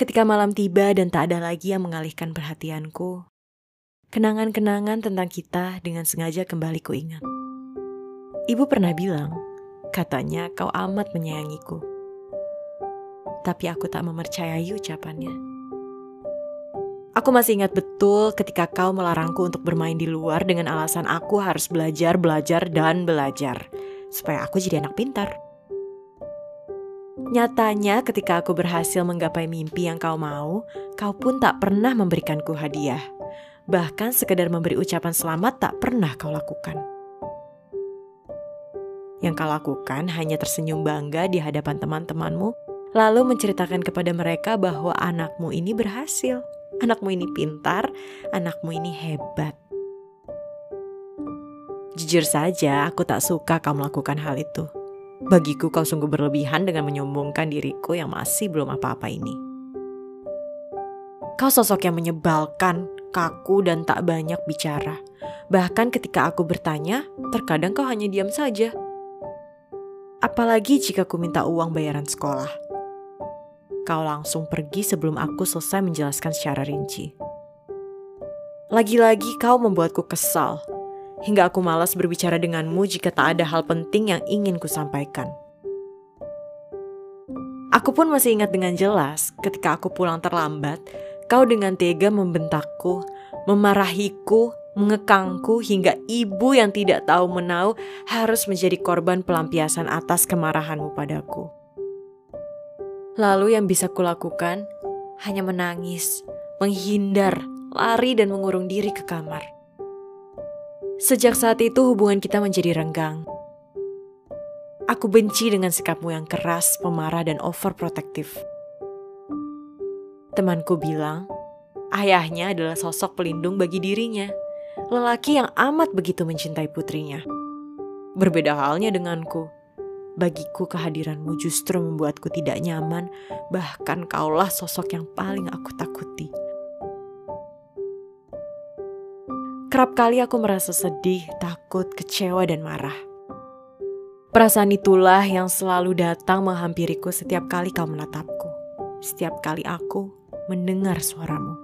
Ketika malam tiba dan tak ada lagi yang mengalihkan perhatianku, kenangan-kenangan tentang kita dengan sengaja kembali kuingat. Ibu pernah bilang, katanya kau amat menyayangiku. Tapi aku tak mempercayai ucapannya. Aku masih ingat betul ketika kau melarangku untuk bermain di luar dengan alasan aku harus belajar, belajar, dan belajar. Supaya aku jadi anak pintar. Nyatanya ketika aku berhasil menggapai mimpi yang kau mau, kau pun tak pernah memberikanku hadiah. Bahkan sekedar memberi ucapan selamat tak pernah kau lakukan. Yang kau lakukan hanya tersenyum bangga di hadapan teman-temanmu, lalu menceritakan kepada mereka bahwa anakmu ini berhasil, anakmu ini pintar, anakmu ini hebat. Jujur saja, aku tak suka kau melakukan hal itu. Bagiku kau sungguh berlebihan dengan menyombongkan diriku yang masih belum apa-apa ini. Kau sosok yang menyebalkan, kaku dan tak banyak bicara. Bahkan ketika aku bertanya, terkadang kau hanya diam saja. Apalagi jika ku minta uang bayaran sekolah. Kau langsung pergi sebelum aku selesai menjelaskan secara rinci. Lagi-lagi kau membuatku kesal hingga aku malas berbicara denganmu jika tak ada hal penting yang ingin ku sampaikan. Aku pun masih ingat dengan jelas ketika aku pulang terlambat, kau dengan tega membentakku, memarahiku, mengekangku hingga ibu yang tidak tahu menau harus menjadi korban pelampiasan atas kemarahanmu padaku. Lalu yang bisa kulakukan hanya menangis, menghindar, lari dan mengurung diri ke kamar. Sejak saat itu hubungan kita menjadi renggang. Aku benci dengan sikapmu yang keras, pemarah, dan overprotektif. Temanku bilang, ayahnya adalah sosok pelindung bagi dirinya, lelaki yang amat begitu mencintai putrinya. Berbeda halnya denganku. Bagiku kehadiranmu justru membuatku tidak nyaman, bahkan kaulah sosok yang paling aku takuti. Kerap kali aku merasa sedih, takut, kecewa, dan marah. Perasaan itulah yang selalu datang menghampiriku setiap kali kau menatapku. Setiap kali aku mendengar suaramu.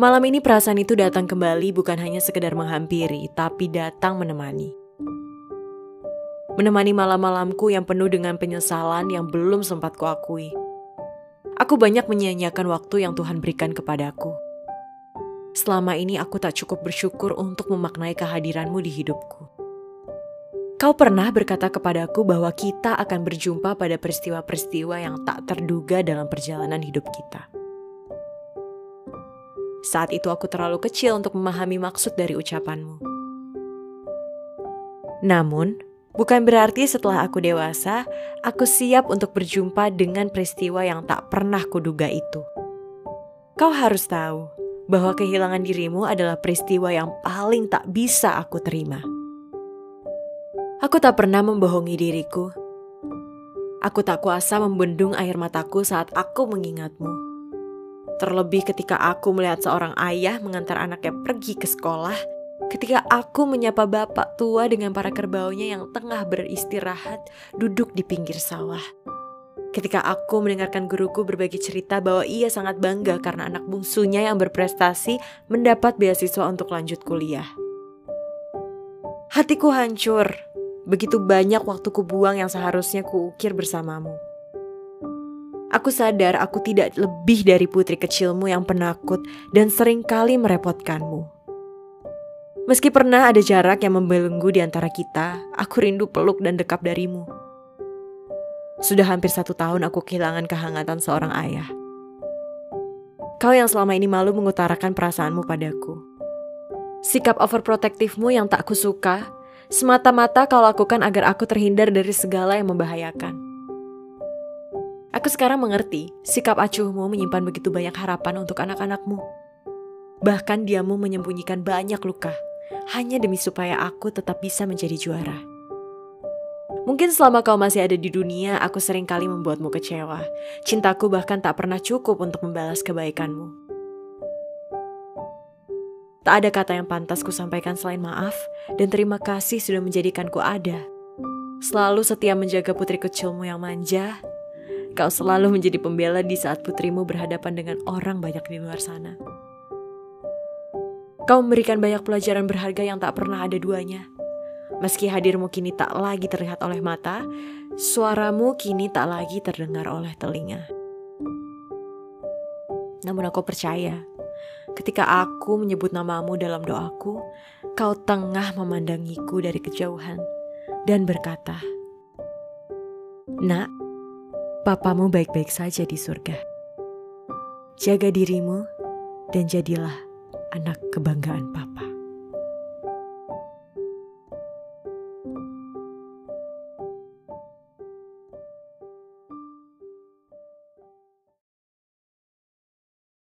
Malam ini perasaan itu datang kembali bukan hanya sekedar menghampiri, tapi datang menemani. Menemani malam-malamku yang penuh dengan penyesalan yang belum sempat kuakui. Aku banyak menyia-nyiakan waktu yang Tuhan berikan kepadaku Selama ini aku tak cukup bersyukur untuk memaknai kehadiranmu di hidupku. Kau pernah berkata kepadaku bahwa kita akan berjumpa pada peristiwa-peristiwa yang tak terduga dalam perjalanan hidup kita. Saat itu aku terlalu kecil untuk memahami maksud dari ucapanmu. Namun, bukan berarti setelah aku dewasa, aku siap untuk berjumpa dengan peristiwa yang tak pernah kuduga itu. Kau harus tahu, bahwa kehilangan dirimu adalah peristiwa yang paling tak bisa aku terima. Aku tak pernah membohongi diriku. Aku tak kuasa membendung air mataku saat aku mengingatmu. Terlebih ketika aku melihat seorang ayah mengantar anaknya pergi ke sekolah, ketika aku menyapa bapak tua dengan para kerbaunya yang tengah beristirahat duduk di pinggir sawah. Ketika aku mendengarkan guruku berbagi cerita bahwa ia sangat bangga karena anak bungsunya yang berprestasi mendapat beasiswa untuk lanjut kuliah. Hatiku hancur. Begitu banyak waktuku buang yang seharusnya kuukir bersamamu. Aku sadar aku tidak lebih dari putri kecilmu yang penakut dan sering kali merepotkanmu. Meski pernah ada jarak yang membelenggu di antara kita, aku rindu peluk dan dekap darimu. Sudah hampir satu tahun aku kehilangan kehangatan seorang ayah. Kau yang selama ini malu mengutarakan perasaanmu padaku. Sikap overprotektifmu yang tak kusuka, semata-mata kau lakukan agar aku terhindar dari segala yang membahayakan. Aku sekarang mengerti, sikap acuhmu menyimpan begitu banyak harapan untuk anak-anakmu. Bahkan diamu menyembunyikan banyak luka, hanya demi supaya aku tetap bisa menjadi juara. Mungkin selama kau masih ada di dunia, aku sering kali membuatmu kecewa. Cintaku bahkan tak pernah cukup untuk membalas kebaikanmu. Tak ada kata yang pantas ku sampaikan selain maaf dan terima kasih sudah menjadikanku ada. Selalu setia menjaga putri kecilmu yang manja, Kau selalu menjadi pembela di saat putrimu berhadapan dengan orang banyak di luar sana. Kau memberikan banyak pelajaran berharga yang tak pernah ada duanya. Meski hadirmu kini tak lagi terlihat oleh mata, suaramu kini tak lagi terdengar oleh telinga. Namun aku percaya, ketika aku menyebut namamu dalam doaku, kau tengah memandangiku dari kejauhan dan berkata, Nak, papamu baik-baik saja di surga. Jaga dirimu dan jadilah anak kebanggaan papa.